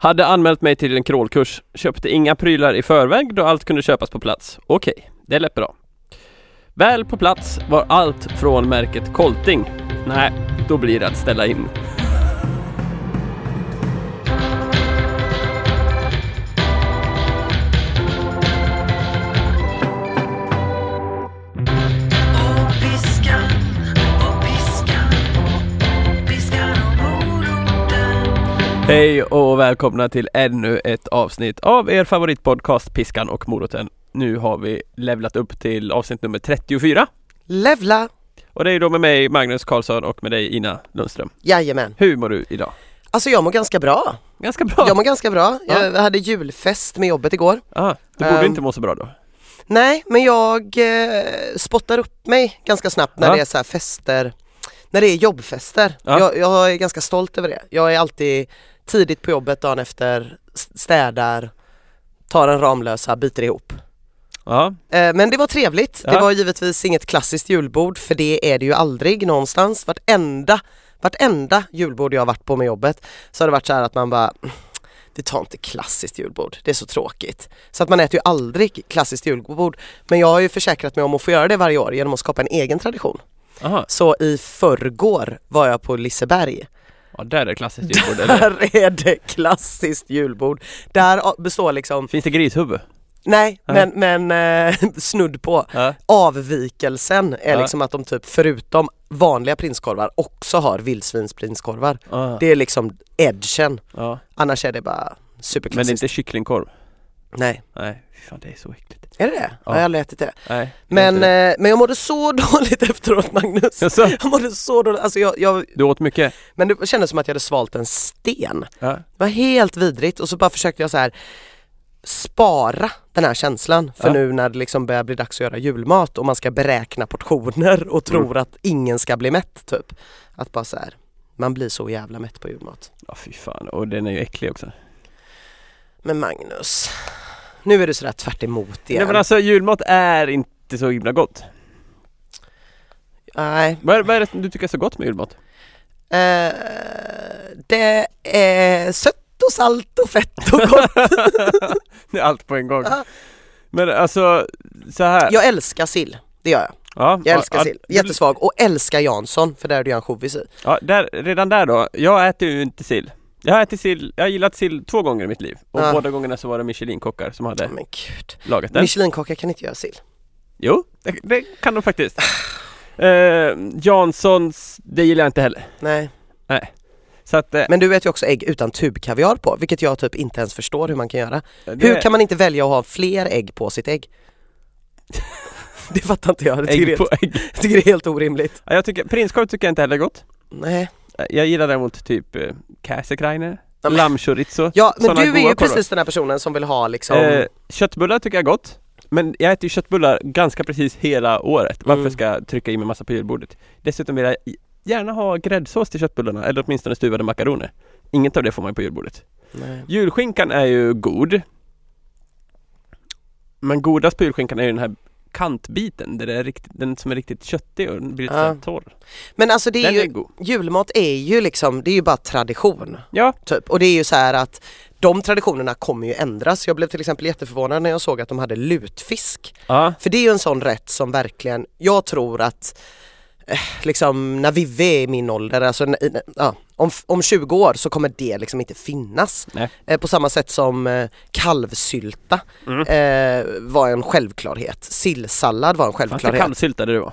Hade anmält mig till en crawlkurs. Köpte inga prylar i förväg då allt kunde köpas på plats. Okej, det lät bra. Väl på plats var allt från märket Colting. Nej, då blir det att ställa in. Hej och välkomna till ännu ett avsnitt av er favoritpodcast Piskan och Moroten. Nu har vi levlat upp till avsnitt nummer 34 Levla! och det är då med mig Magnus Karlsson och med dig Ina Lundström. Jajamän. Hur mår du idag? Alltså jag mår ganska bra. Ganska bra. Jag mår ganska bra. Ja. Jag hade julfest med jobbet igår. Ah, du borde Ehm. inte må så bra då. Nej, men jag eh, spottar upp mig ganska snabbt när Ja. det är så här fester, när det är jobbfester. Ja. Jag, jag är ganska stolt över det. Jag är alltid tidigt på jobbet dagen efter, städar, tar en Ramlösa, biter ihop. Ja, Eh, Men det var trevligt. Det Ja. var givetvis inget klassiskt julbord för det är det ju aldrig någonstans. Vartenda, vartenda julbord jag har varit på med jobbet så har det varit så här att man bara det tar inte klassiskt julbord, det är så tråkigt. Så att man äter ju aldrig klassiskt julbord. Men jag har ju försäkrat mig om att få göra det varje år genom att skapa en egen tradition. aha. Så i förrgår var jag på Liseberg. Ja, där är det klassiskt julbord eller? Där är det klassiskt julbord. Där består liksom, Finns det grishuvud? nej Nej. men, men eh, snudd på. Ja. Avvikelsen är Ja. liksom att de typ förutom vanliga prinskorvar också har vildsvinsprinskorvar. Det är liksom edgen. ja. Annars är det bara Men det är superklassiskt. inte kycklingkorv? Nej, Nej, fy fan det är så äckligt. är det det? Ja. Ja. Jag har aldrig ätit det. Nej. Men, eh, men jag mådde så dåligt efteråt Magnus. Jaså? Jag mådde så dåligt, alltså jag, jag, Du åt mycket? men det kändes som att jag hade svalt en sten. Ja. Det var helt vidrigt och så bara försökte jag så här spara den här känslan för Ja. nu när det liksom börjar bli dags att göra julmat och man ska beräkna portioner och tror Mm. att ingen ska bli mätt typ. Att bara så här, man blir så jävla mätt på julmat. Ja fy fan, och den är ju äcklig också. Men Magnus, nu är du sådär tvärt emot igen. Nej men alltså julmat är inte så himla gott. Nej, Vad är, vad är det du tycker är så gott med julmat? eh, det är sött och salt och fett och gott. det är allt på en gång. Ja. Men alltså, så här. jag älskar sill, det gör jag. ja, Jag älskar ja, sill, jättesvag och älskar Jansson för där är det ju ansjovis i. Ja, där, redan där då. Jag äter ju inte sill. Jag har ätit sill, jag har gillat sill två gånger i mitt liv. Och Ja. båda gångerna så var det Michelinkockar som hade Men gud. lagat den. Michelinkockar kan inte göra sill. Jo, det, det kan de faktiskt. Eh, Janssons, det gillar jag inte heller. Nej. Så att, eh, Men du vet ju också ägg utan tubkaviar på, vilket jag typ inte ens förstår hur man kan göra. det, Hur kan man inte välja att ha fler ägg på sitt ägg? det fattar inte jag, tycker, ägg det, på ägg? jag tycker det är helt orimligt. Ja, jag tycker, prinskorv tycker jag inte heller är gott. Nej. Jag gillar däremot typ eh, käsekreiner, Ja, men- lammchorizo. Ja men Såna du är ju korvar. precis den här personen som vill ha liksom Eh, köttbullar tycker jag är gott. Men jag äter ju köttbullar ganska precis hela året. Varför Mm. ska jag trycka i mig massa på julbordet? Dessutom vill jag gärna ha gräddsås till köttbullarna eller åtminstone stuvade makaroner. Inget av det får man ju på julbordet. Nej. Julskinkan är ju god. Men godast på julskinkan är ju den här kantbiten, där det är riktigt, den som är riktigt köttig och blir lite Ja. torr. Men alltså det är Den ju, är god. julmat är ju liksom, det är ju bara tradition. Ja, Typ. Och det är ju så här att de traditionerna kommer ju ändras. Jag blev till exempel jätteförvånad när jag såg att de hade lutfisk. ja, För det är ju en sån rätt som verkligen, jag tror att liksom när Vivi är i min ålder, alltså ja, om, om 20 år så kommer det liksom inte finnas. Eh, på samma sätt som eh, kalvsylta Mm. eh, var en självklarhet. Sillsallad var en Fast det självklarhet. kallsyltade du var.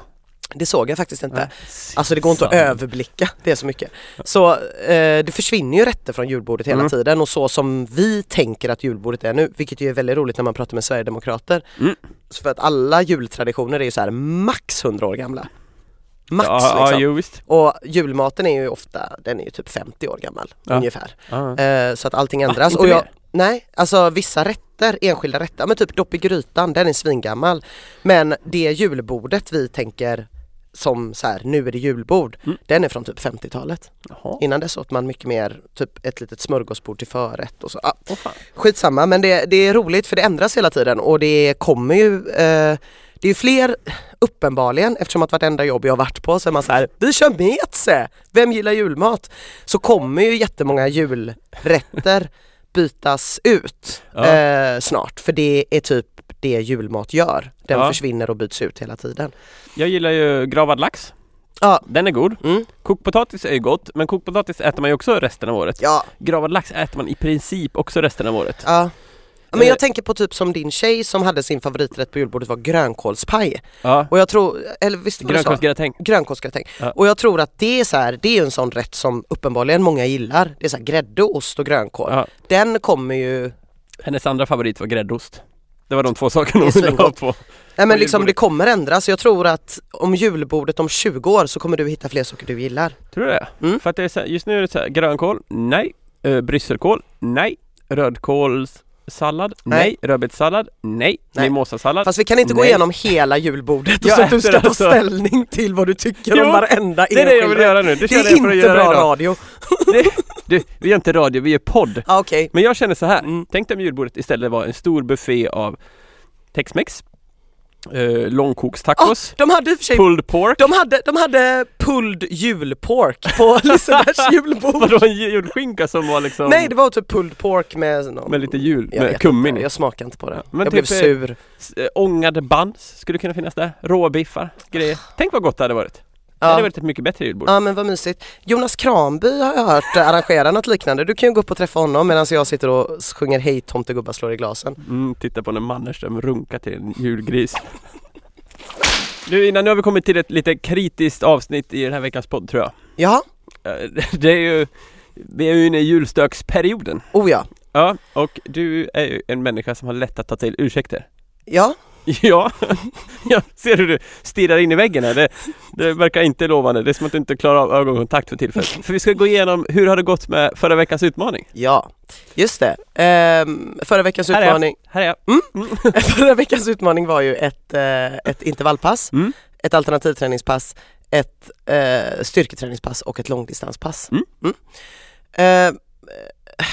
Det såg jag faktiskt inte. Alltså det går inte att överblicka, det är så mycket. Så eh, det försvinner ju rätter från julbordet hela Mm. tiden och så som vi tänker att julbordet är nu, vilket ju är väldigt roligt när man pratar med Sverigedemokrater. Mm. Så för att alla jultraditioner är ju så här max 100 år gamla. Max ja, ja, liksom. jo visst. Och julmaten är ju ofta, den är ju typ 50 år gammal Ja. ungefär. Ja. Eh, så att allting ändras. inte och jag, mer? nej, alltså vissa rätter, enskilda rätter, men typ dopp i grytan, den är svingammal. Men det julbordet vi tänker som så här, nu är det julbord, Mm. den är från typ 50-talet. Jaha. Innan dess åt man mycket mer, typ ett litet smörgåsbord till förrätt och så. Ah, Åh, fan. skitsamma men det, det är roligt för det ändras hela tiden och det kommer ju eh, det är fler, uppenbarligen, eftersom att vartenda jobb jag har varit på så är man så här, vi kör metse! Vem gillar julmat? Så kommer ju jättemånga julrätter bytas ut Ja. eh, snart för det är typ det julmat gör. Den Ja. försvinner och byts ut hela tiden. Jag gillar ju gravad lax. Ja. Den är god. Mm. Kokpotatis är ju gott, men kokpotatis äter man ju också resten av året. Ja, Gravad lax äter man i princip också resten av året. ja. Men Eh. jag tänker på typ som din tjej som hade sin favoriträtt på julbordet var grönkålspaj. Ja. Och jag tror, eller visst var det så? Grönkålsgratäng. Grönkålsgratäng. Ja. Och jag tror att det är så här, det är en sån rätt som uppenbarligen många gillar. Det är så här grädde, ost och grönkål. Ja. Den kommer ju, Hennes andra favorit var gräddost. Det var de två sakerna hon ville ha på. nej men liksom det kommer ändras. Jag tror att om julbordet om 20 år så kommer du hitta fler saker du gillar. Tror du det? Mm. För att det är så här, just nu är det så här, grönkål, nej. Uh, brysselkål, nej. Rödkålssallad, nej. Nej. Rödbetssallad, nej. Nej. Mimosasallad. Fast vi kan inte gå Nej. igenom hela julbordet och så att du ska ta alltså- ställning till vad du tycker Jo, om varenda det är det jag vill enskild göra nu. Det Det är inte bra radio. Du, vi gör inte radio, vi gör podd. Ah, Okej. Men jag känner så här. Mm. Tänk dig om julbordet istället var en stor buffé av Tex-Mex, uh, långkokstacos, De hade i sig pulled pork. de hade, de hade pulled julpork på Lisebergs julbord. Vadå en julskinka som var liksom Nej det var typ pulled pork med någon, med lite jul, jag med kummin. Jag smakade inte på det. Men jag blev typ, eh, sur. Eh, Ångade buns skulle kunna finnas där, råbiffar, grejer. Tänk vad gott det hade varit. Det hade Ja. varit ett mycket bättre julbord. ja men vad mysigt. Jonas Kranby har jag hört arrangera något liknande. Du kan ju gå upp och träffa honom medan jag sitter och sjunger Hej tomtegubbar slår i glasen. Mm, titta på när Mannerström runkar till en julgris. Du Ina, nu har vi kommit till ett lite kritiskt avsnitt i den här veckans podd tror jag. Ja, Eh, Det är ju, vi är ju inne i julstöksperioden. oh ja. Ja, och du är ju en människa som har lätt att ta till ursäkter. Ja, Ja, jag ser hur du stirrar in i väggen här. Det, det verkar inte lovande. Det är som att du inte klarar av ögonkontakt för tillfället. För vi ska gå igenom, hur har det gått med förra veckans utmaning? ja. Just det. Ehm, förra veckans Här är utmaning Här är jag. Förra veckans utmaning var ju ett, eh, ett intervallpass, Mm. ett alternativträningspass, ett eh, styrketräningspass och ett långdistanspass. Mm. Eh,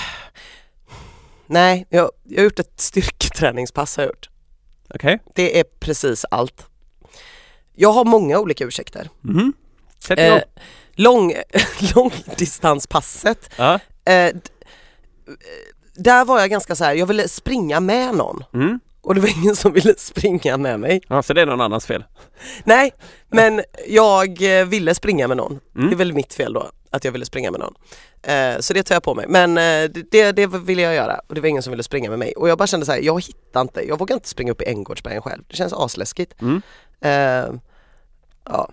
nej, jag, jag har gjort ett styrketräningspass har jag gjort. Okej. Det är precis allt. Jag har många olika ursäkter. Mhm. Sätt igång. Eh, lång, långdistanspasset, Ja. eh, där var jag ganska så här. jag ville springa med någon Mm. och det var ingen som ville springa med mig. ja, så det är någon annans fel. Nej, men jag eh, ville springa med någon. Mm. Det är väl mitt fel då, att jag ville springa med någon. Eh, så det tar jag på mig. Men eh, det, det ville jag göra och det var ingen som ville springa med mig. Och jag bara kände så här, jag hittar inte, jag vågar inte springa upp i Änggårdsbergen själv. Det känns asläskigt. Mm. Eh, ja.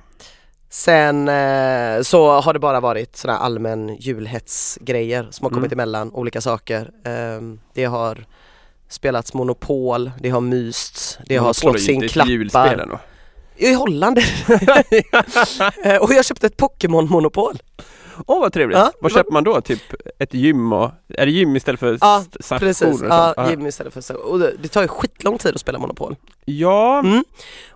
Sen eh, så har det bara varit sådana allmän julhetsgrejer som har kommit Mm. emellan, olika saker. Eh, det har spelats Monopol, det har mysts, det har Monopol är slåtts in klappar. I Holland och jag köpte ett Pokémon-monopol. Åh vad trevligt! Ja, vad köper man då? Typ ett gym och, är det gym istället för Ja, sanktioner Precis, ja? Jimmy istället för så. Och det, det tar ju skitlång tid att spela Monopol. Ja, Mm.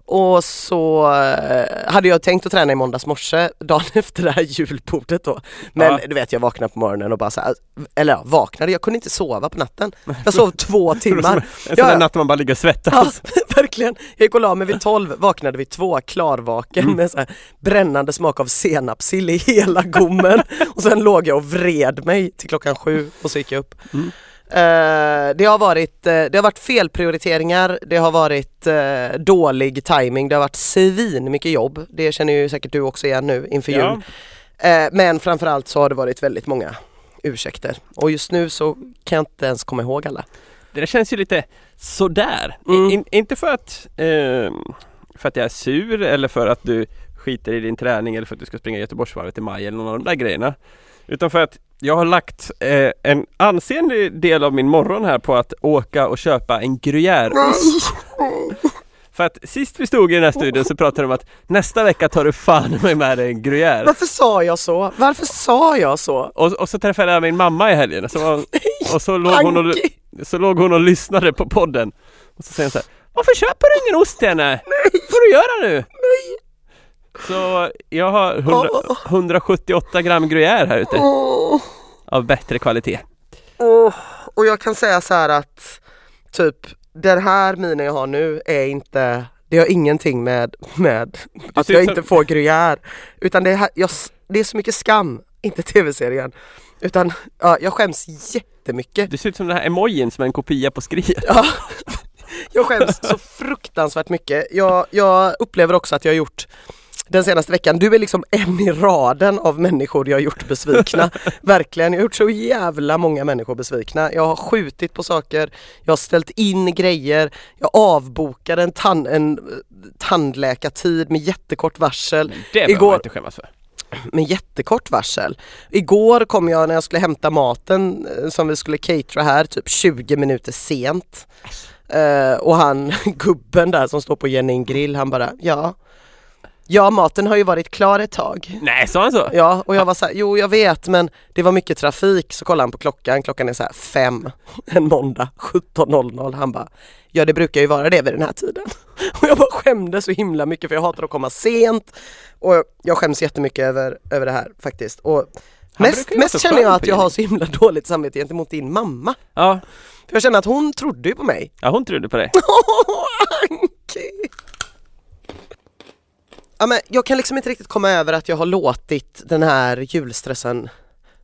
Och så eh, hade jag tänkt att träna i måndags morse, dagen efter det här julbordet då. Men Ja. du vet jag vaknade på morgonen och bara så här, eller ja, vaknade, jag kunde inte sova på natten. Jag sov två timmar. en sån Ja, där ja. natt man bara ligger och Ja, svettas. verkligen. Jag gick och la mig vid 12, vaknade vid två, klarvaken Mm. med så här brännande smak av senapssill i hela gommen. och sen låg jag och vred mig till klockan sju och så gick jag upp. Mm. Eh, det, har varit, eh, det har varit felprioriteringar, det har varit eh, dålig timing, det har varit svin mycket jobb. Det känner ju säkert du också igen nu inför jul. Ja. Eh, men framförallt så har det varit väldigt många ursäkter. Och just nu så kan jag inte ens komma ihåg alla. Det där känns ju lite sådär. Mm. In, inte för att, ehm, för att jag är sur eller för att du skiter i din träning eller för att du ska springa Göteborgsvarvet i maj eller någon av de där grejerna. Utan för att jag har lagt eh, en ansenlig del av min morgon här på att åka och köpa en gruyèreost. För att sist vi stod i den här studion så pratade de om att nästa vecka tar du fan med med dig en gruyère. Varför sa jag så? Varför sa jag så? Och, och så träffade jag min mamma i helgen så, var, och så, låg hon och, så låg hon och lyssnade på podden Och så säger hon så här, Varför köper du ingen ost till henne? får du göra nu? Så jag har 100, 178 gram gruyère här ute Av bättre kvalitet åh. Och jag kan säga så här att typ den här minen jag har nu är inte det har ingenting med, med att jag inte får gruyère utan det är, här- jag, det är så mycket skam, inte tv-serien Utan ja, jag skäms jättemycket. Du ser ut som den här emojin som är en kopia på skriet. Ja, jag skäms så fruktansvärt mycket. Jag, jag upplever också att jag har gjort den senaste veckan, du är liksom en i raden av människor jag har gjort besvikna. Verkligen, jag har gjort så jävla många människor besvikna. Jag har skjutit på saker, jag har ställt in grejer, jag avbokade en, tan en eh, tandläkartid med jättekort varsel. Det behöver Igår- man inte skämmas för. med jättekort varsel. Igår kom jag när jag skulle hämta maten eh, som vi skulle catera här typ 20 minuter sent. Eh, och han, gubben där som står på Jenny grill, han bara ja. Ja maten har ju varit klar ett tag. Nej, sa han så? Ja och jag var så här, jo jag vet men det var mycket trafik så kollade han på klockan, klockan är så här fem en måndag 17.00. Han bara, ja det brukar ju vara det vid den här tiden. Och jag bara skämdes så himla mycket för jag hatar att komma sent. Och jag skäms jättemycket över, över det här faktiskt. Och Han mest, mest känner jag att jag har så himla dåligt samvete gentemot din mamma. Ja. För jag känner att hon trodde ju på mig. ja, hon trodde på dig. Anki! Ja, men jag kan liksom inte riktigt komma över att jag har låtit den här julstressen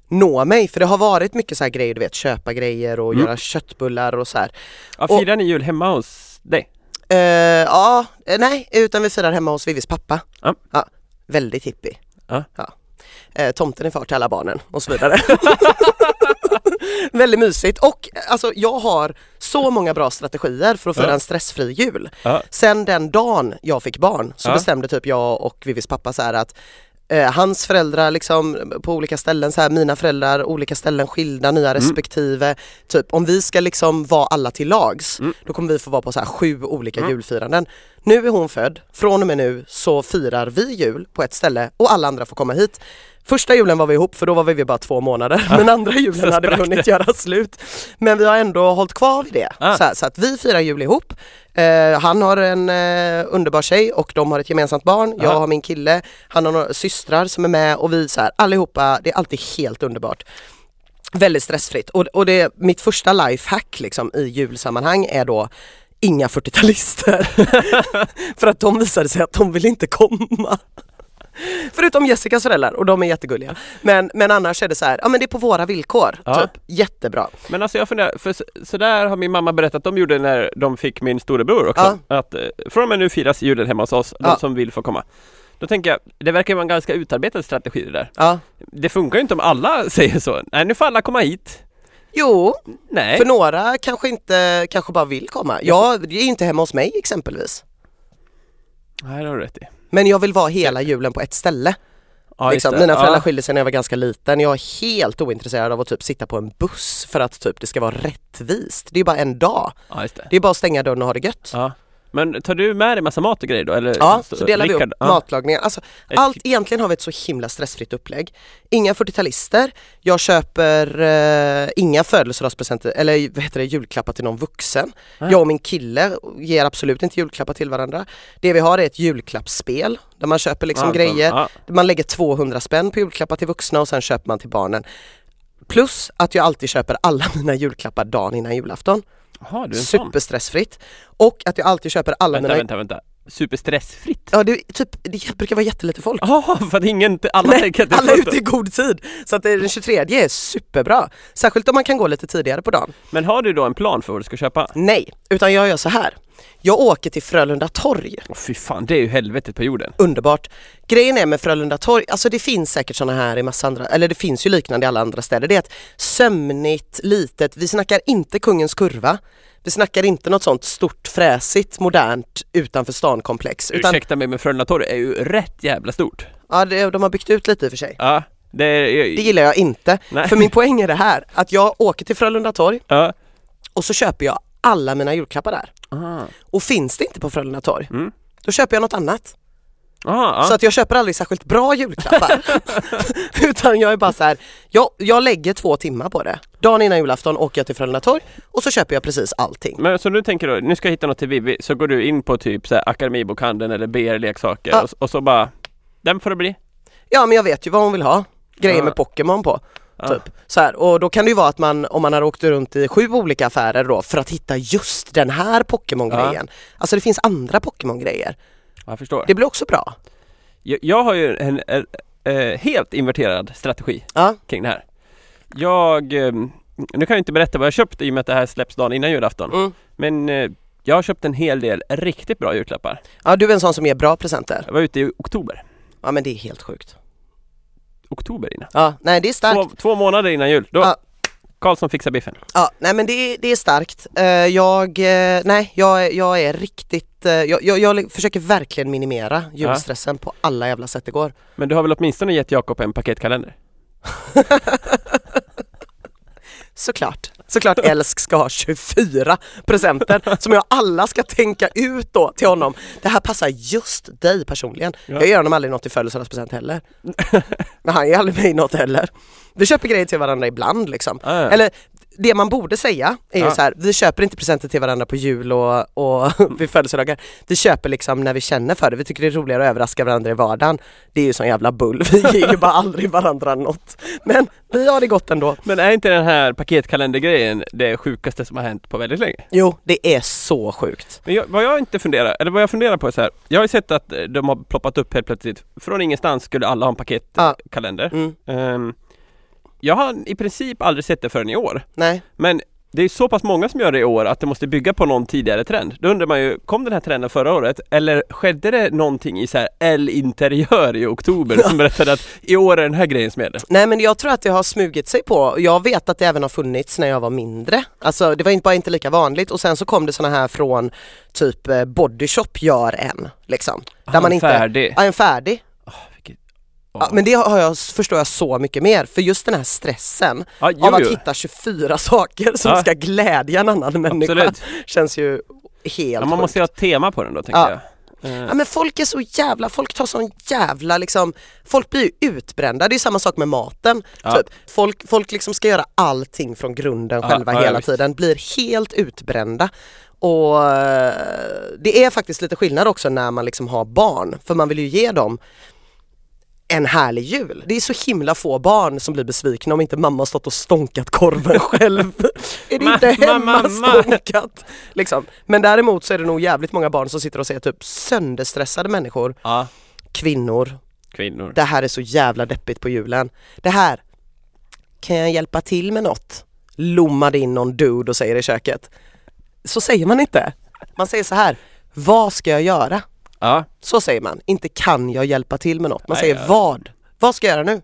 nå mig för det har varit mycket så här grejer, du vet köpa grejer och Mm. göra köttbullar och så här. Ja, Och- firar ni jul hemma hos dig? Eh, ja, eh, nej, utan vi firar hemma hos Vivis pappa. Ja. väldigt hippie. Ja. Eh, tomten är far till alla barnen och så vidare. väldigt mysigt och alltså jag har så många bra strategier för att fira Ja. en stressfri jul. Ja. Sen den dagen jag fick barn så Ja. bestämde typ jag och Vivis pappa så här att eh, hans föräldrar liksom på olika ställen, så här, mina föräldrar olika ställen skilda, nya respektive. Typ om vi ska liksom vara alla till lags, Mm. då kommer vi få vara på så här sju olika julfiranden. Nu är hon född, från och med nu så firar vi jul på ett ställe och alla andra får komma hit. Första julen var vi ihop för då var vi bara två månader men andra julen hade vi hunnit göra slut. Men vi har ändå hållit kvar vid det. Ah. Så, här, så att vi firar jul ihop. Eh, han har en eh, underbar tjej och de har ett gemensamt barn. Jag Ah. har min kille, han har några systrar som är med och vi så här, allihopa, det är alltid helt underbart. Väldigt stressfritt och, och det, mitt första lifehack liksom, i julsammanhang är då inga 40-talister. För att de visade sig att de vill inte komma. Förutom Jessicas föräldrar och de är jättegulliga. Men, men annars är det så här, ja men det är på våra villkor. Ja. Typ. Jättebra. Men alltså jag funderar, för så, så där har min mamma berättat att de gjorde när de fick min storebror också. Att eh, från och med nu firas julen hemma hos oss, de Ja. som vill få komma. Då tänker jag, det verkar vara en ganska utarbetad strategi det där. Ja. Det funkar ju inte om alla säger så. Nej, nu får alla komma hit. Jo, Nej. för några kanske inte, kanske bara vill komma. Jag det är inte hemma hos mig exempelvis. Nej, det har du rätt i. Men jag vill vara hela julen på ett ställe. Ja, liksom. Mina föräldrar ja. skilde sig när jag var ganska liten. Jag är helt ointresserad av att typ sitta på en buss för att typ det ska vara rättvist. Det är bara en dag. ja, det. Det är bara att stänga dörren och ha det gött. Ja. Men tar du med dig massa mat och grejer då? Eller Ja, så delar vi upp Ja. matlagningen. Alltså, allt, egentligen har vi ett så himla stressfritt upplägg. Inga 40-talister, jag köper eh, inga födelsedagspresenter eller vad heter det, julklappar till någon vuxen. Nej. Jag och min kille ger absolut inte julklappar till varandra. Det vi har är ett julklappsspel där man köper liksom Ja, grejer. Ja. Man lägger 200 spänn på julklappar till vuxna och sen köper man till barnen. Plus att jag alltid köper alla mina julklappar dagen innan julafton. Jaha, du är en sån. Superstressfritt. Och att jag alltid köper alla Vänta, mina... vänta, vänta. Superstressfritt? Ja, det, är typ, det brukar vara jättelite folk. Jaha, för att ingen, alla Nej, tänker att det alla är ute i god tid. Så att den 23 är superbra. Särskilt om man kan gå lite tidigare på dagen. Men har du då en plan för vad du ska köpa? Nej, utan jag gör så här. Jag åker till Frölunda torg. Åh, fy fan, det är ju helvetet på jorden. Underbart. Grejen är med Frölunda torg, alltså det finns säkert sådana här i massa andra, eller det finns ju liknande i alla andra städer. Det är ett sömnigt, litet, vi snackar inte Kungens kurva. Vi snackar inte något sånt stort, fräsigt, modernt utanför stan-komplex. Utan, Ursäkta mig men Frölunda torg är ju rätt jävla stort. ja, det, de har byggt ut lite i och för sig. Ja, det är... Det gillar jag inte. Nej. För min poäng är det här, att jag åker till Frölunda torg Ja. och så köper jag alla mina julklappar där. Aha. Och finns det inte på Frölunda torg, Mm. då köper jag något annat. Aha. Så att jag köper aldrig särskilt bra julklappar. Utan jag är bara så här, jag, jag lägger två timmar på det. Dagen innan julafton åker jag till Frölunda torg och så köper jag precis allting. Men så du tänker då, nu ska jag hitta något till Vivi, så går du in på typ så här Akademibokhandeln eller BR leksaker Ja. och, och så bara, den får det bli. Ja men jag vet ju vad hon vill ha. Grejer Ja. med Pokémon på. Ja. Typ. Så här, och då kan det ju vara att man, om man har åkt runt i sju olika affärer då för att hitta just den här Pokémon-grejen. Alltså det finns andra Pokémon-grejer. Jag förstår. Det blir också bra. Jag, jag har ju en, en, eh, helt inverterad strategi Ja, kring det här. Jag, eh, nu kan jag inte berätta vad jag köpt i och med att det här släpps dagen innan julafton. Mm. Men eh, jag har köpt en hel del riktigt bra julklappar. Ja du är en sån som ger bra presenter. Jag var ute i oktober. Ja men det är helt sjukt. Oktober innan. Ja, nej det är starkt. Två, två månader innan jul. Då Ja. Karlsson fixar biffen. Ja, nej men det, är- det är starkt. Eh, jag, eh, nej jag, jag är riktigt, eh, jag, jag, jag försöker verkligen minimera julstressen på alla jävla sätt det går. Men du har väl åtminstone gett Jakob en paketkalender? Såklart. Såklart Älsk ska ha 24 presenter som jag alla ska tänka ut då till honom. Det här passar just dig personligen. Ja. Jag ger honom aldrig något i födelsedagspresent heller. Men han ger aldrig mig något heller. Vi köper grejer till varandra ibland liksom. Ah, ja. Eller det man borde säga är ju Ja. så här, vi köper inte presenter till varandra på jul och, och vid födelsedagar. Vi köper liksom när vi känner för det. Vi tycker det är roligare att överraska varandra i vardagen. Det är ju sån jävla bull. Vi ger ju bara aldrig varandra något. Men vi har det gott ändå. Men är inte den här paketkalendergrejen det sjukaste som har hänt på väldigt länge? Jo, det är så sjukt. Men jag, vad jag inte funderar, eller vad jag funderar på är så här. Jag har ju sett att de har ploppat upp helt plötsligt. Från ingenstans skulle alla ha en Ja. paketkalender. Mm. Ehm, jag har i princip aldrig sett det förrän i år. Nej, Men det är så pass många som gör det i år att det måste bygga på någon tidigare trend. Då undrar man ju, kom den här trenden förra året? Eller skedde det någonting i så här L-interiör i oktober som berättade att i år är den här grejen som gäller? Nej men jag tror att det har smugit sig på. Jag vet att det även har funnits när jag var mindre. Alltså det var inte bara inte lika vanligt och sen så kom det såna här från typ eh, Body Shop gör en liksom. Ah, en färdig. Ja, en färdig. Ja, men det har jag, förstår jag så mycket mer för just den här stressen Ja, jo, av att jo. hitta 24 saker som Ja. ska glädja en annan människa Absolut. känns ju helt Ja, man sjukt. måste ju ha ett tema på den då tänker Ja. jag. Eh, Ja men folk är så jävla, folk tar sån jävla liksom, folk blir ju utbrända, det är samma sak med maten. Ja. Typ. Folk, folk liksom ska göra allting från grunden Ja, själva ja, hela tiden, blir helt utbrända. Och eh, det är faktiskt lite skillnad också när man liksom har barn, för man vill ju ge dem en härlig jul. Det är så himla få barn som blir besvikna om inte mamma stått och stånkat korven själv. är det inte Mamma, hemma mamma. stånkat? Liksom. Men däremot så är det nog jävligt många barn som sitter och ser typ sönderstressade människor, Ja, kvinnor. kvinnor. Det här är så jävla deppigt på julen. Det här, kan jag hjälpa till med något? Lommade in någon dude och säger i köket. Så säger man inte. Man säger så här, vad ska jag göra? Ja, Så säger man, inte kan jag hjälpa till med något. Man Nej, säger ja. vad? Vad ska jag göra nu?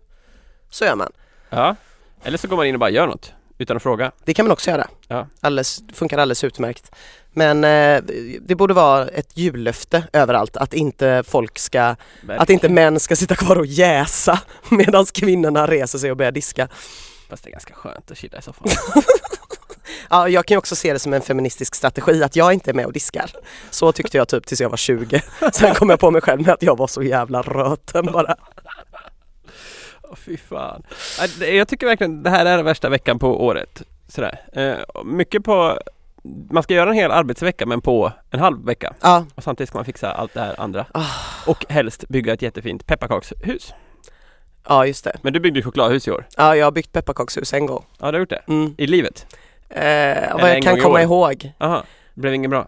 Så gör man. ja. Eller så går man in och bara gör något utan att fråga. Det kan man också göra. Ja. Alldeles, funkar alldeles utmärkt. Men eh, det borde vara ett jullöfte överallt att inte folk ska, att inte män ska sitta kvar och jäsa medan kvinnorna reser sig och börjar diska. Fast det är ganska skönt att chilla i soffan. Ja, jag kan ju också se det som en feministisk strategi att jag inte är med och diskar. Så tyckte jag typ tills jag var 20. Sen kom jag på mig själv med att jag var så jävla röten bara. Åh, fy fan. Jag tycker verkligen det här är den värsta veckan på året. Sådär. Eh, mycket på man ska göra en hel arbetsvecka men på en halv vecka. Ja, Och samtidigt ska man fixa allt det här andra. Ah. Och helst bygga ett jättefint pepparkakshus. ja just det. Men du byggde ju chokladhus i år. Ja, jag har byggt pepparkakshus en gång. Ja, du har gjort det? Mm. I livet? Eh, vad jag kan komma ihåg. Aha. Blev inget bra?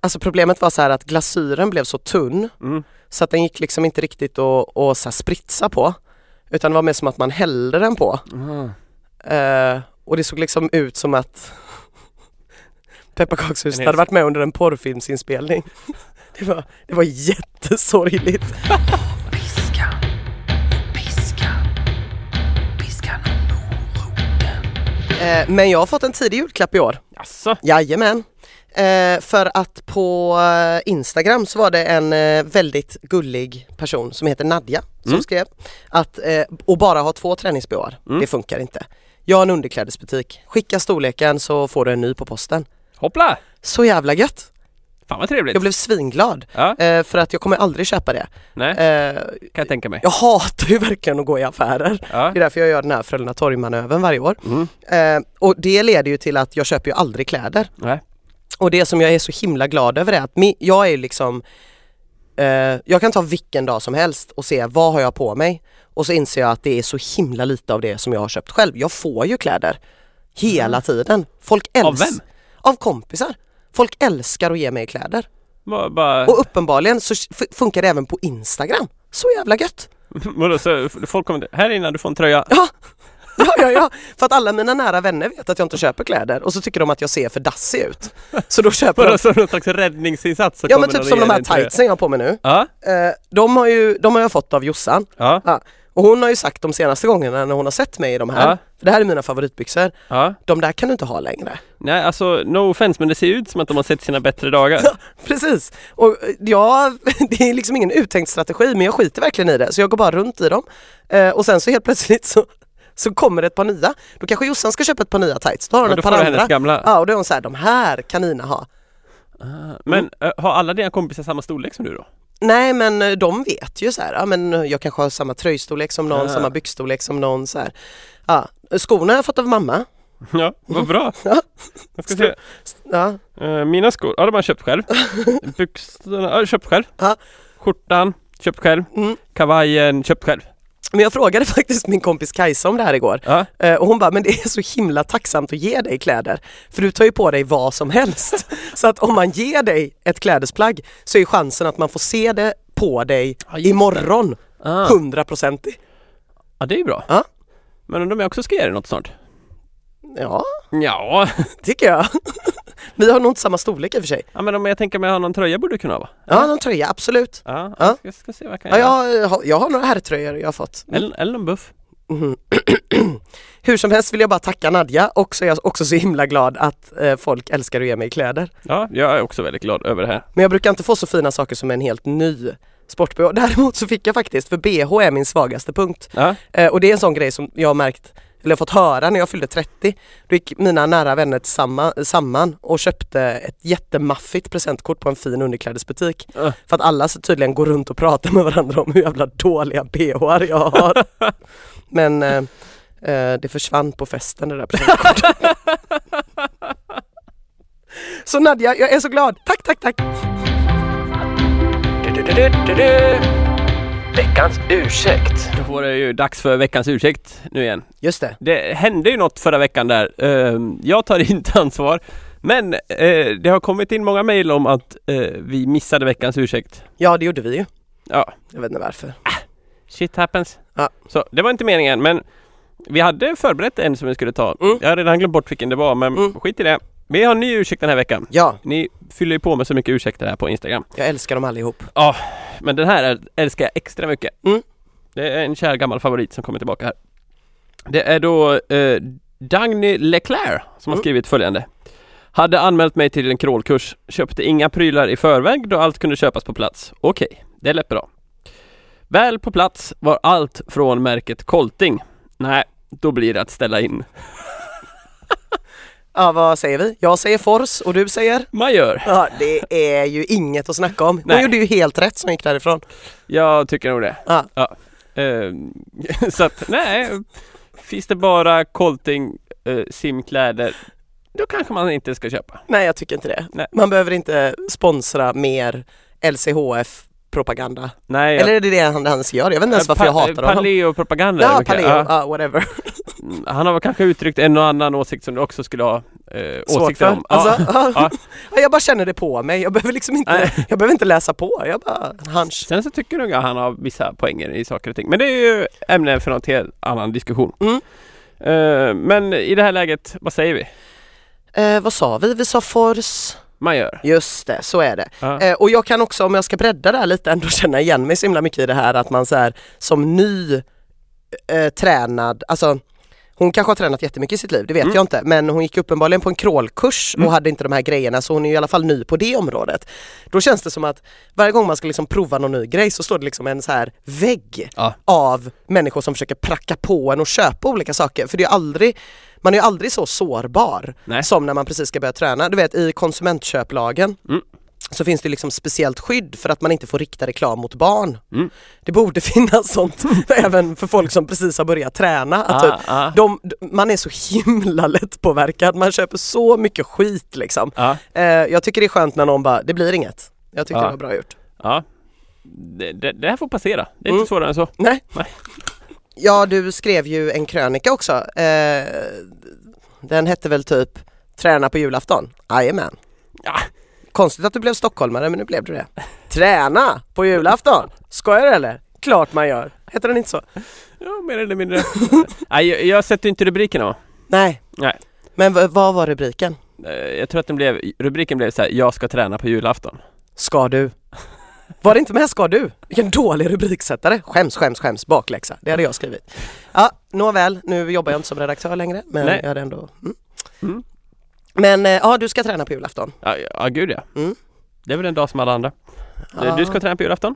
Alltså problemet var så här att glasyren blev så tunn Mm. så att den gick liksom inte riktigt att, att så spritsa på. Utan det var mer som att man hällde den på. Mm. Eh, och det såg liksom ut som att Pepparkakshuset hade varit med under en porrfilmsinspelning. Det var, det var jättesorgligt. Eh, men jag har fått en tidig julklapp i år. Jaså? Jajamän. Eh, för att på eh, Instagram så var det en eh, väldigt gullig person som heter Nadja som Mm. skrev att eh, och bara ha två träningsbyar, Mm. det funkar inte. Jag har en underklädesbutik, skicka storleken så får du en ny på posten. Hoppla! Så jävla gött! Fan vad trevligt! Jag blev svinglad Ja, eh, för att jag kommer aldrig köpa det. nej, Eh, kan jag tänka mig. jag hatar ju verkligen att gå i affärer. Ja. Det är därför jag gör den här Frölunda torgmanövern varje år. Mm. Eh, och det leder ju till att jag köper ju aldrig kläder. Nej. Och det som jag är så himla glad över är att jag är liksom Jag kan ta vilken dag som helst och se vad har jag på mig och så inser jag att det är så himla lite av det som jag har köpt själv. Jag får ju kläder hela tiden. Folk Av älskar vem? Av kompisar. Folk älskar att ge mig kläder. Bara, bara, Och uppenbarligen så funkar det även på Instagram. Så jävla gött! vadå, så folk kommer här innan du får en tröja. Ja, ja, ja, ja, för att alla mina nära vänner vet att jag inte köper kläder och så tycker de att jag ser för dassig ut. Så då köper de. som någon slags räddningsinsats Ja men typ som de här tightsen jag har på mig nu. Ja, Eh, de, har ju, de har jag fått av Jossan. ja, Ja. Och hon har ju sagt de senaste gångerna när hon har sett mig i de här, Ja. för det här är mina favoritbyxor, ja. de där kan du inte ha längre. Nej alltså no offense men det ser ut som att de har sett sina bättre dagar. Precis! Och eh, ja, det är liksom ingen uttänkt strategi men jag skiter verkligen i det så jag går bara runt i dem. Eh, och sen så helt plötsligt så, så kommer det ett par nya. Då kanske Jossan ska köpa ett par nya tights, då har hon då ett par andra. gamla. Ja och då är hon såhär, de här kan Ina ha. Men eh, har alla dina kompisar samma storlek som du då? Nej men eh, de vet ju så här, ja men eh, jag kanske har samma tröjstorlek som någon, Ah. samma byxstorlek som någon så här. Ja, skorna har jag fått av mamma. Ja, vad bra. Ja. Jag ska se. Ja, Eh, mina skor, ja de har jag köpt själv. Byxorna, ja köpt själv. Ja. Skjortan, köpt själv. Mm. Kavajen, köpt själv. Men jag frågade faktiskt min kompis Kajsa om det här igår Ja. Eh, och hon bara, men det är så himla tacksamt att ge dig kläder. För du tar ju på dig vad som helst. så att om man ger dig ett klädesplagg så är chansen att man får se det på dig Ja, imorgon Ah. hundraprocentig. ja, det är ju bra. Ja. Men undrar om jag också ska ge dig något snart? Ja, Ja. tycker jag. Vi har nog inte samma storlek i och för sig. ja, men om jag tänker mig ha någon tröja borde du kunna ha va? Ja, någon tröja, absolut. Ja, Ja. Jag ska, se vad jag kan Ja, göra. jag, har- jag har några herrtröjor jag har fått. Eller, eller någon buff. Mhm. Hur som helst vill jag bara tacka Nadja och så är jag också så himla glad att eh, folk älskar att ge mig kläder. Ja, jag är också väldigt glad över det här. Men jag brukar inte få så fina saker som en helt ny sport-bh. Däremot så fick jag faktiskt, för bh är min svagaste punkt. Ja, Eh, och det är en sån grej som jag har märkt, eller fått höra när jag fyllde 30. Då gick mina nära vänner samman och köpte ett jättemaffigt presentkort på en fin underklädesbutik. Ja. För att alla så tydligen går runt och pratar med varandra om hur jävla dåliga bhar jag har. Men eh, eh, det försvann på festen det där presentkortet. så Nadja, jag är så glad. Tack, tack, tack! Veckans ursäkt. Då var det ju dags för veckans ursäkt nu igen. Just det. Det hände ju något förra veckan där. Ehm, Jag tar inte ansvar. Men eh, det har kommit in många mejl om att eh, vi missade veckans ursäkt. Ja, det gjorde vi ju. Ja, Jag vet inte varför. shit happens. Ja. Så det var inte meningen men vi hade förberett en som vi skulle ta. Mm. Jag har redan glömt bort vilken det var men Mm. skit i det. Vi har en ny ursäkt den här veckan. Ja, Ni fyller ju på med så mycket ursäkter här på Instagram. jag älskar dem allihop. Ja, men den här äl- älskar jag extra mycket. Mm. Det är en kär gammal favorit som kommer tillbaka här. Det är då eh, Dagny Leclerc som har Mm. skrivit följande. Hade anmält mig till en crawlkurs, köpte inga prylar i förväg då allt kunde köpas på plats. Okej, det lät bra. Väl på plats var allt från märket Colting. Nej, då blir det att ställa in. Ja, vad säger vi? Jag säger Force och du säger? Man gör. Ja, det är ju inget att snacka om. Hon gjorde ju helt rätt som gick därifrån. Jag tycker nog det. Ja. Eh, så att, nej. Finns det bara Colting eh, simkläder då kanske man inte ska köpa. Nej, jag tycker inte det. Nej. Man behöver inte sponsra mer LCHF propaganda. Nej, Eller är det det han, han gör? Jag vet inte ens varför jag hatar honom. Paleo-propaganda. Ja, paleo, Ja. ja, whatever. Han har väl kanske uttryckt en och annan åsikt som du också skulle ha eh, Svårt åsikter för. om. Alltså, Ja. ja. Ja, Jag bara känner det på mig. Jag behöver liksom inte, Nej. jag behöver inte läsa på. Jag bara hunch. Sen så tycker jag att han har vissa poänger i saker och ting. Men det är ju ämne för något helt annan diskussion. Mm. Eh, men i det här läget, vad säger vi? Eh, vad sa vi? Vi sa Force. Man gör. Just det, så är det. Ja. Eh, och jag kan också, om jag ska bredda det här lite, ändå känna igen mig så himla mycket i det här att man så här, som ny eh, tränad, alltså hon kanske har tränat jättemycket i sitt liv, det vet Mm. jag inte, men hon gick uppenbarligen på en crawlkurs Mm. och hade inte de här grejerna så hon är i alla fall ny på det området. Då känns det som att varje gång man ska liksom prova någon ny grej så står det liksom en så här vägg Ja. av människor som försöker pracka på en och köpa olika saker. För det är aldrig, man är ju aldrig så sårbar Nej. som när man precis ska börja träna. Du vet i konsumentköplagen Mm. Så finns det liksom speciellt skydd för att man inte får rikta reklam mot barn. Mm. Det borde finnas sånt även för folk som precis har börjat träna. Att Ah, typ, ah. de, man är så himla lättpåverkad, man köper så mycket skit liksom. Ja, Eh, jag tycker det är skönt när någon bara, det blir inget. Jag tycker Ja. det var bra gjort. ja. Det, det, det här får passera. Det är Mm. inte svårare än så. Nej. Nej. Ja, du skrev ju en krönika också. Eh, den hette väl typ Träna på julafton? Jajamän. Ja. Konstigt att du blev stockholmare men nu blev du det. Träna på julafton? Skojar du eller? Klart man gör. Heter den inte så? Ja, mer eller mindre. Nej, jag, jag sätter inte rubrikerna va? Nej. Nej. Men v- vad var rubriken? Eh, Jag tror att den blev, rubriken blev så här, jag ska träna på julafton. Ska du? Var det inte med Ska du? Vilken dålig rubriksättare. Skäms, skäms, skäms. Bakläxa. Det hade jag skrivit. Ja, nåväl. Nu jobbar jag inte som redaktör längre. Men Nej. jag hade ändå... Mm. Mm. Men eh, ja, du ska träna på julafton. Ja, ja gud ja. Mm. Det är väl en dag som alla andra. Ja. Du ska träna på julafton?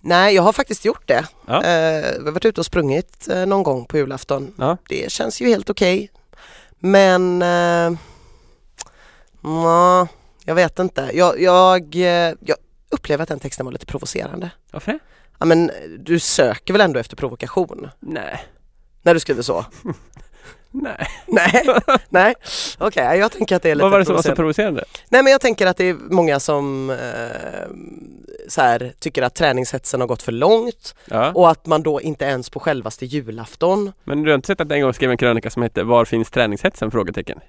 Nej, jag har faktiskt gjort det. Ja. Eh, vi har varit ute och sprungit eh, någon gång på julafton. Ja. Det känns ju helt okej. Men... Eh, nja, jag vet inte. Jag, jag, eh, jag upplever att den texten var lite provocerande. Varför det? Ja men du söker väl ändå efter provokation? Nej. När du skriver så? Nej. Nej, nej. Okej, jag tänker att det är lite Vad var det som var så provocerande. provocerande? Nej men jag tänker att det är många som eh, så här, tycker att träningshetsen har gått för långt Ja. och att man då inte ens på självaste julafton Men du har inte sett att jag en gång skrev en krönika som hette Var finns träningshetsen? Frågetecken.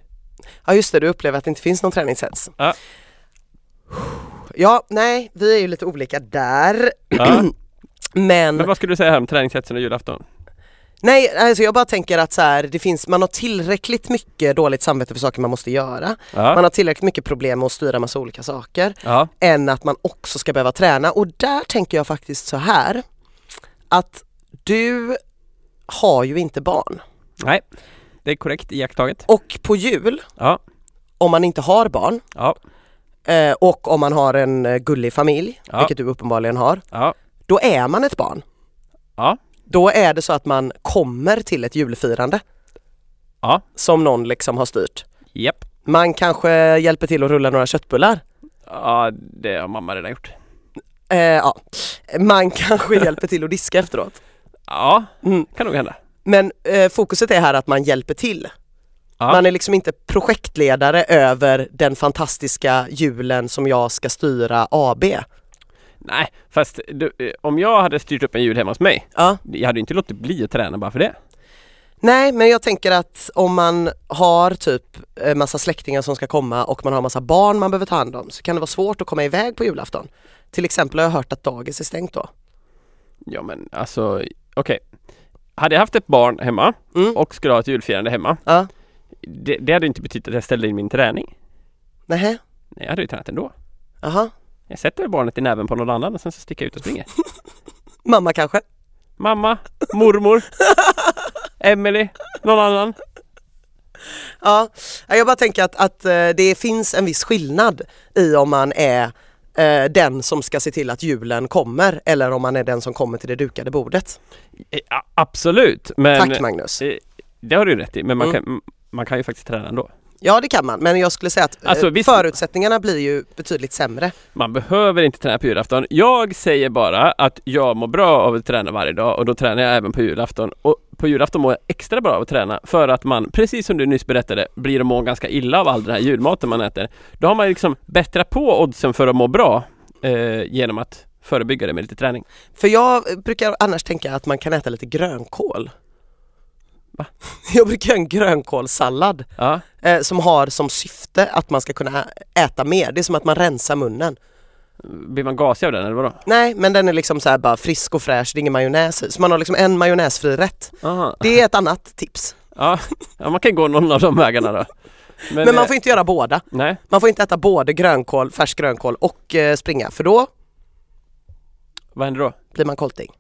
Ja just det, du upplever att det inte finns någon träningshets. Ja. Ja, nej, vi är ju lite olika där. Ja. Men, Men vad skulle du säga här om träningshetsen och julafton? Nej, alltså jag bara tänker att så här, det finns, man har tillräckligt mycket dåligt samvete för saker man måste göra. Man Ja. har tillräckligt mycket problem med att styra massa olika saker. Ja. än att man också ska behöva träna. Och där tänker jag faktiskt så här att du har ju inte barn. Nej. Det är korrekt iakttaget. Och på jul, Ja. om man inte har barn Ja. eh, och om man har en eh, gullig familj, Ja. vilket du uppenbarligen har, då är man ett barn. Då är det så att man kommer till ett julfirande Ja. som någon liksom har styrt. Japp. Man kanske hjälper till att rulla några köttbullar. Ja, det har mamma redan gjort. Eh, ja. Man kanske hjälper till att diska efteråt. Ja, Mm. kan nog hända. Men eh, fokuset är här att man hjälper till. Ja. Man är liksom inte projektledare över den fantastiska julen som jag ska styra AB. Nej, fast du, eh, om jag hade styrt upp en jul hemma hos mig, Ja. jag hade inte låtit bli att träna bara för det. Nej men jag tänker att om man har typ eh, massa släktingar som ska komma och man har massa barn man behöver ta hand om så kan det vara svårt att komma iväg på julafton. Till exempel har jag hört att dagis är stängt då. Ja men alltså, okej. Hade jag haft ett barn hemma Mm. och skulle ha ett julfirande hemma, Ja. det, det hade inte betytt att jag ställde in min träning. Nähä, Nej, jag hade ju tränat ändå. jaha. Jag sätter barnet i näven på någon annan och sen så sticker jag ut och springer. Mamma kanske? Mamma, mormor, Emily, någon annan. Ja, Ja, jag bara tänker att, att eh, det finns en viss skillnad i om man är eh, den som ska se till att julen kommer eller om man är den som kommer till det dukade bordet. Eh, absolut, men Tack Magnus. det har du rätt i, men man, Mm. kan, man kan ju faktiskt träna ändå. Ja det kan man men jag skulle säga att eh, Alltså, visst- förutsättningarna blir ju betydligt sämre. Man behöver inte träna på julafton. Jag säger bara att jag mår bra av att träna varje dag och då tränar jag även på julafton. Och på julafton mår jag extra bra av att träna för att man, precis som du nyss berättade, blir att må ganska illa av all den här julmaten man äter. Då har man liksom bättrat på oddsen för att må bra eh, genom att förebygga det med lite träning. För jag brukar annars tänka att man kan äta lite grönkål. Va? Jag brukar göra en grönkålssallad Ja, eh, som har som syfte att man ska kunna äta mer. Det är som att man rensar munnen. blir man gasig av den eller vadå? Nej men den är liksom så bara frisk och fräsch, det är ingen majonnäs i. Så man har liksom en majonnäsfri rätt. Aha. Det är ett annat tips. Ja, ja, man kan gå någon av de vägarna då. Men, man eh, får inte göra båda. Nej, Man får inte äta både grönkål, färsk grönkål och eh, springa för då vad händer då? blir man kolting.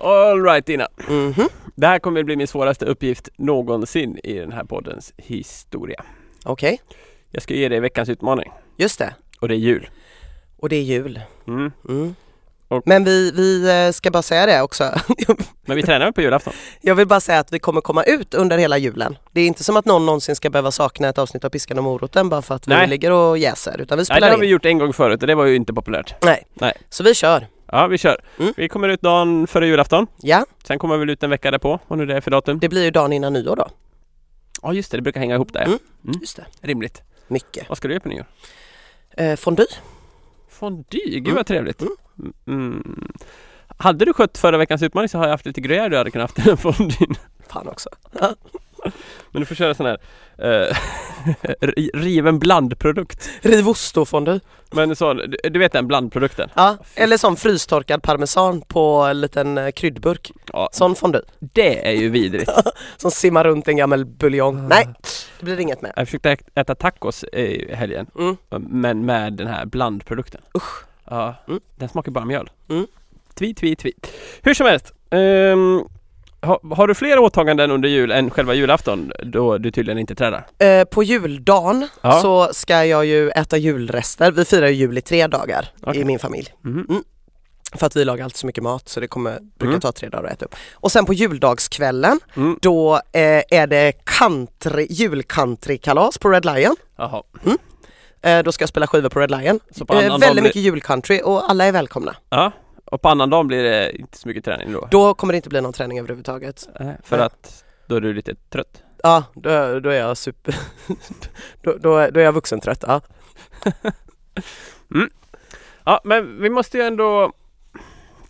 Alright Ina. Mhm, Det här kommer bli min svåraste uppgift någonsin i den här poddens historia. okej. Jag ska ge dig veckans utmaning Just det. och det är jul. Och det är jul. Mm. Mm. Och- Men vi, vi eh, ska bara säga det också. Men vi tränar väl på julafton? Jag vill bara säga att vi kommer komma ut under hela julen. Det är inte som att någon någonsin ska behöva sakna ett avsnitt av Piskan och moroten bara för att vi Nej. ligger och jäser. Utan vi Nej, spelar det har vi in. gjort en gång förut och det var ju inte populärt. Nej. Nej. Så vi kör. Ja, vi kör. Mm. Vi kommer ut dagen före julafton. Ja, Sen kommer vi ut en vecka därpå, vad nu det är för datum. det blir ju dagen innan nyår då. Ja, just det, det brukar hänga ihop där. Mm. Mm. Just det. Rimligt. Mycket. Vad ska du göra på nyår? Eh, fondue. Fondue, gud Mm. vad trevligt. Mm. Hade du skött förra veckans utmaning så har jag haft lite gröjar du hade kunnat haft den fonduen. Fan också. Men du får köra sån här eh, ri- riven blandprodukt. Riv ost-fondue. Men sån, du, du vet den blandprodukten? Ja, eller som frystorkad parmesan på en liten eh, kryddburk. Ja, Sån fondue. det är ju vidrigt. Som simmar runt i en gammal buljong. Nej, det blir inget med. Jag försökte äta tacos i helgen, Mm. men med den här blandprodukten. Usch. Ja, Mm. den smakar bara mjöl. Mm. Tvi, tvi, tvi. Hur som helst. ehm, har, har du fler åtaganden under jul än själva julafton då du tydligen inte tränar? Eh, på juldagen Ja. så ska jag ju äta julrester. Vi firar ju jul i tre dagar Okej. i min familj. Mhm. För att vi lagar alltid så mycket mat så det kommer, brukar Mm. ta tre dagar att äta upp. Och sen på juldagskvällen Mm. då eh, är det country, julcountrykalas på Red Lion. Jaha. Eh, då ska jag spela skivor på Red Lion. Så på Eh, väldigt mycket julcountry och alla är välkomna. Ja, och på annan dag blir det inte så mycket träning då? Då kommer det inte bli någon träning överhuvudtaget. Nej, för Nej. att då är du lite trött? Ja, då, då är jag super... då, då, är- då är jag vuxentrött, ja. Ja, men vi måste ju ändå...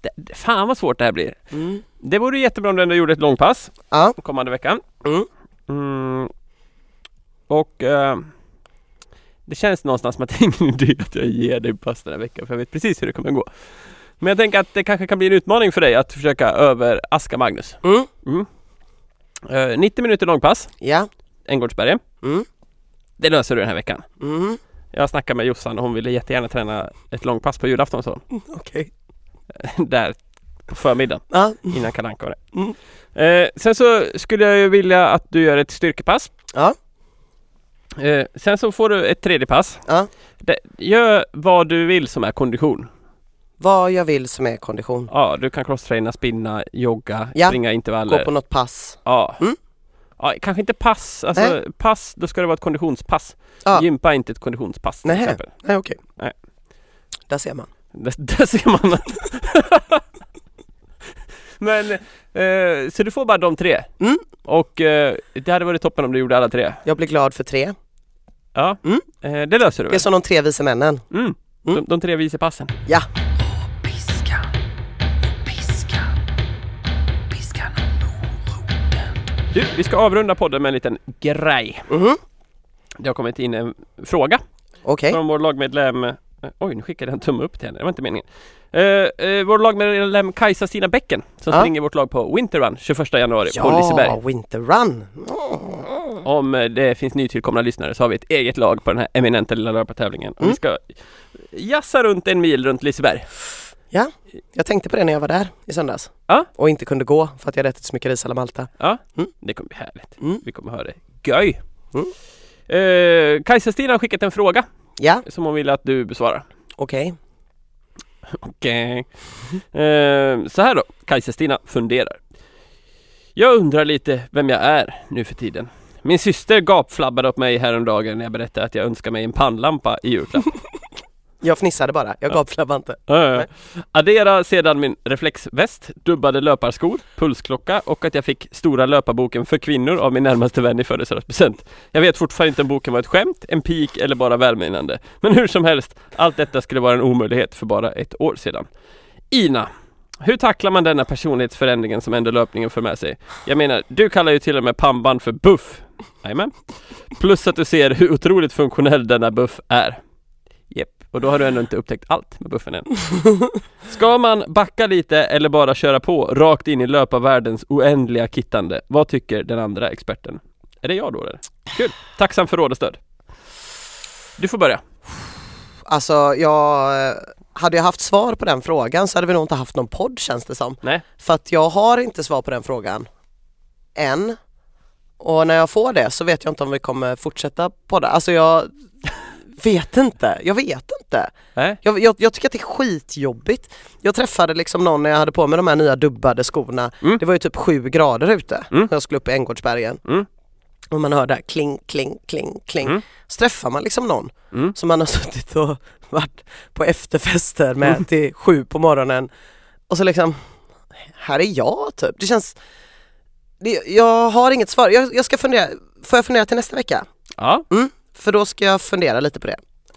Det, fan vad svårt det här blir. Mm. Det vore jättebra om du ändå gjorde ett långpass Ja. kommande veckan. Mm. Mm. Och eh, det känns någonstans som att det är ingen idé att jag ger dig pass den här veckan för jag vet precis hur det kommer gå. Men jag tänker att det kanske kan bli en utmaning för dig att försöka överaska Magnus. Mm. Mm. Eh, 90 minuter långpass, Ja. Änggårdsbergen. Mm. Det löser du den här veckan. Mm. Jag snackade med Jossan och hon ville jättegärna träna ett långpass på julafton så. Okej. Där på förmiddagen Ja. innan Kalle Anka var det. Mm. Eh, sen så skulle jag ju vilja att du gör ett styrkepass. Ja. Eh, sen så får du ett tredje pass. Ja. Det, gör vad du vill som är kondition. Vad jag vill som är kondition. Ja, du kan crosstraina, spinna, jogga, Ja. springa intervaller. Gå på något pass. Ja. Mm. ja, kanske inte pass. Alltså Nej. pass, då ska det vara ett konditionspass. Ja. Gympa är inte ett konditionspass till Nähä. exempel. Nej okej. Nej. Där ser man. Där, där ser man. Men, eh, så du får bara de tre. Mm. Och eh, det hade varit toppen om du gjorde alla tre. Jag blir glad för tre. Ja, Mm. eh, det löser du Det är väl? som de tre vise männen. Mm. Mm. De, de tre vicepassen. Ja. Du, vi ska avrunda podden med en liten grej. Mhm. Det har kommit in en fråga Okej. från vår lagmedlem eh, Oj, nu skickade jag en tumme upp till henne. Det var inte meningen. Eh, eh, vår lagmedlem Kajsa Stina Bäcken som Ja. springer vårt lag på Winter Run 21 januari på Liseberg. Ja, Winter Run. Om det finns nytillkomna lyssnare så har vi ett eget lag på den här eminenta lilla löpartävlingen. Mm. vi ska jassa runt en mil runt Liseberg. Jag tänkte på det när jag var där i söndags. Ja. Och inte kunde gå för att jag hade ätit så mycket ris alla Malta. Ja, Mm. det kommer bli härligt. Mm. Vi kommer höra det. Göj! Mm. Eh, Kajsa Stina har skickat en fråga Ja, som hon vill att du besvarar. okej. Okej. Eh, så här då, Kajsa Stina funderar. Jag undrar lite vem jag är nu för tiden. Min syster gapflabbade åt mig häromdagen när jag berättade att jag önskar mig en pannlampa i julklapp. Jag fnissade bara, jag Ja. gapflabbade inte. Ja, ja. Addera sedan min reflexväst, dubbade löparskor, pulsklocka och att jag fick stora löparboken för kvinnor av min närmaste vän i födelsedagspresent. Jag vet fortfarande inte om boken var ett skämt, en pik eller bara välmenande. Men hur som helst, allt detta skulle vara en omöjlighet för bara ett år sedan. Ina, hur tacklar man denna personlighetsförändringen som ändå löpningen för med sig? Jag menar, du kallar ju till och med pannband för buff. Jajamän. Plus att du ser hur otroligt funktionell denna buff är. Och då har du ändå inte upptäckt allt med buffen än. Ska man backa lite eller bara köra på rakt in i löparvärldens oändliga kittande? Vad tycker den andra experten? Är det jag då eller? Kul! Tacksam för råd och stöd. Du får börja. Alltså jag, hade jag haft svar på den frågan så hade vi nog inte haft någon podd känns det som. Nej. För att jag har inte svar på den frågan. Än. Och när jag får det så vet jag inte om vi kommer fortsätta podda. Alltså jag vet inte, jag vet inte. Nej. Jag, jag, jag tycker att det är skitjobbigt. Jag träffade liksom någon när jag hade på mig de här nya dubbade skorna. Mm. Det var ju typ sju grader ute Mm. när jag skulle upp i Änggårdsbergen. Mm. Och man hör där kling, kling, kling, kling. Mm. Så träffar man liksom någon Mm. som man har suttit och varit på efterfester med Mm. till sju på morgonen. Och så liksom, här är jag typ. Det känns, det, jag har inget svar. Jag, jag ska fundera, får jag fundera till nästa vecka? Ja, För då ska jag fundera lite på det.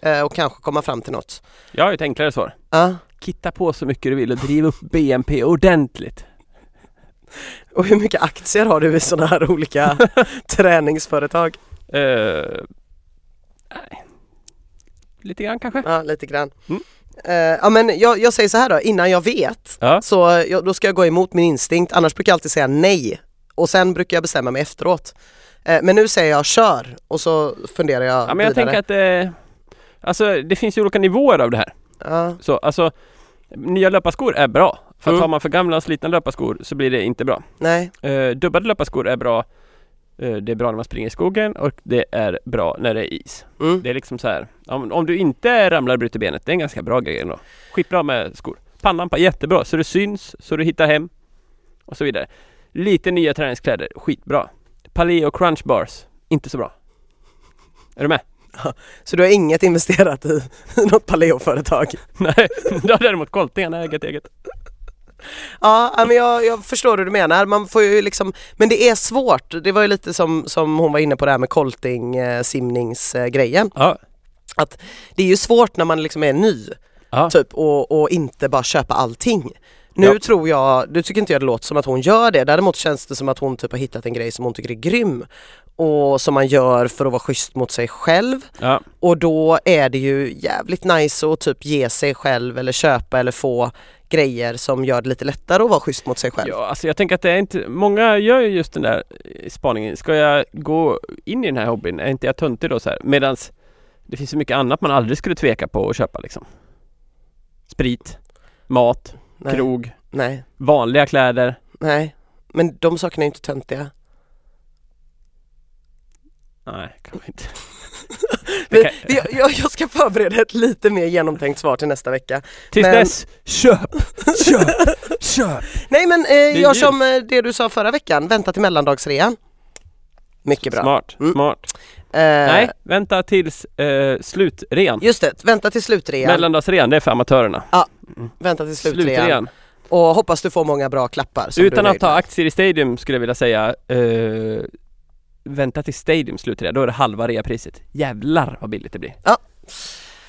Eh, och kanske komma fram till något. jag har ett enklare svar. Ja. Kitta på så mycket du vill och driv upp BNP ordentligt. Och hur mycket aktier har du i sådana här olika träningsföretag? Eh, lite grann kanske? Ja, lite grann. Mm. Eh, ja men jag, jag säger så här då, innan jag vet Ja. så jag, då ska jag gå emot min instinkt, annars brukar jag alltid säga nej och sen brukar jag bestämma mig efteråt. Eh, men nu säger jag kör och så funderar jag Ja men jag vidare. tänker att eh, Alltså det finns ju olika nivåer av det här. Ja, Så alltså Nya löparskor är bra. För Mm. har man för gamla och slitna löparskor så blir det inte bra. nej, Eh, dubbade löparskor är bra. Eh, det är bra när man springer i skogen och det är bra när det är is. mm. Det är liksom så här. Om, om du inte ramlar och bryter benet, det är en ganska bra grej ändå. Skitbra med skor. Pannlampa, jättebra. Så det syns, så du hittar hem. Och så vidare. Lite nya träningskläder, skitbra. Paleo Crunch Bars, inte så bra. Är du med? Så du har inget investerat i, i något paleoföretag? Nej, du har däremot koltingarna eget eget. Ja, men jag, jag förstår hur du menar. Man får ju liksom, men det är svårt. Det var ju lite som, som hon var inne på det här med kolting, eh, simningsgrejen. Ja. Det är ju svårt när man liksom är ny Ja. typ och, och inte bara köpa allting. Nu Ja. tror jag, nu tycker inte jag det låter som att hon gör det. Däremot känns det som att hon typ har hittat en grej som hon tycker är grym och som man gör för att vara schysst mot sig själv. ja. Och då är det ju jävligt nice att typ ge sig själv eller köpa eller få grejer som gör det lite lättare att vara schysst mot sig själv. Ja, alltså jag tänker att det är inte, många gör ju just den där eh, spaningen. Ska jag gå in i den här hobbyn? Är inte jag töntig då så här? Medans det finns så mycket annat man aldrig skulle tveka på att köpa liksom. Sprit, mat, nej, krog, nej, vanliga kläder. nej. Men de sakerna är inte töntiga. Nej, kanske inte. Vi, vi, jag, jag ska förbereda ett lite mer genomtänkt svar till nästa vecka. Tills Men- dess, köp, köp, köp! Nej men eh, jag som eh, det du sa förra veckan, vänta till mellandagsrean. Mycket bra. Smart, Mm. smart. Eh, Nej, vänta tills eh, slutrean. Just det, vänta till slutrean. Mellandagsrean, det är för amatörerna. Vänta till slutrean. Slutrean. Och hoppas du får många bra klappar. Utan att ta aktier i Stadium skulle jag vilja säga eh, Vänta till Stadium slutrea, då är det halva reapriset. Jävlar vad billigt det blir. Ja.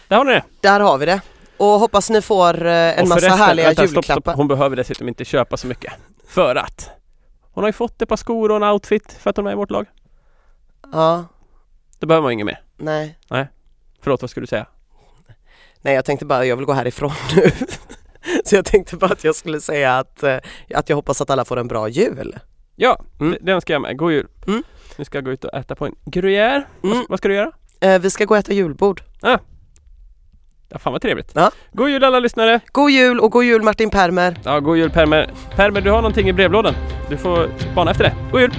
Där har ni det. Där har vi det. Och hoppas ni får eh, en massa härliga vänta, stopp, julklappar. stopp. Hon behöver dessutom inte köpa så mycket. För att hon har ju fått ett par skor och en outfit för att hon är med i vårt lag. Ja, Då behöver man inget mer. nej. Förlåt, vad skulle du säga? Nej jag tänkte bara, jag vill gå härifrån nu. Så jag tänkte bara att jag skulle säga att, eh, att jag hoppas att alla får en bra jul. Ja, Mm. det, önskar jag med. God jul. Mm. Nu ska jag gå ut och äta på en gruyère. Vad, Mm. vad ska du göra? Eh, vi ska gå och äta julbord. Ja, fan vad trevligt. Ja. God jul alla lyssnare! God jul och god jul Martin Permer. Ja, god jul Permer. Permer, du har någonting i brevlådan. Du får spana efter det. God jul!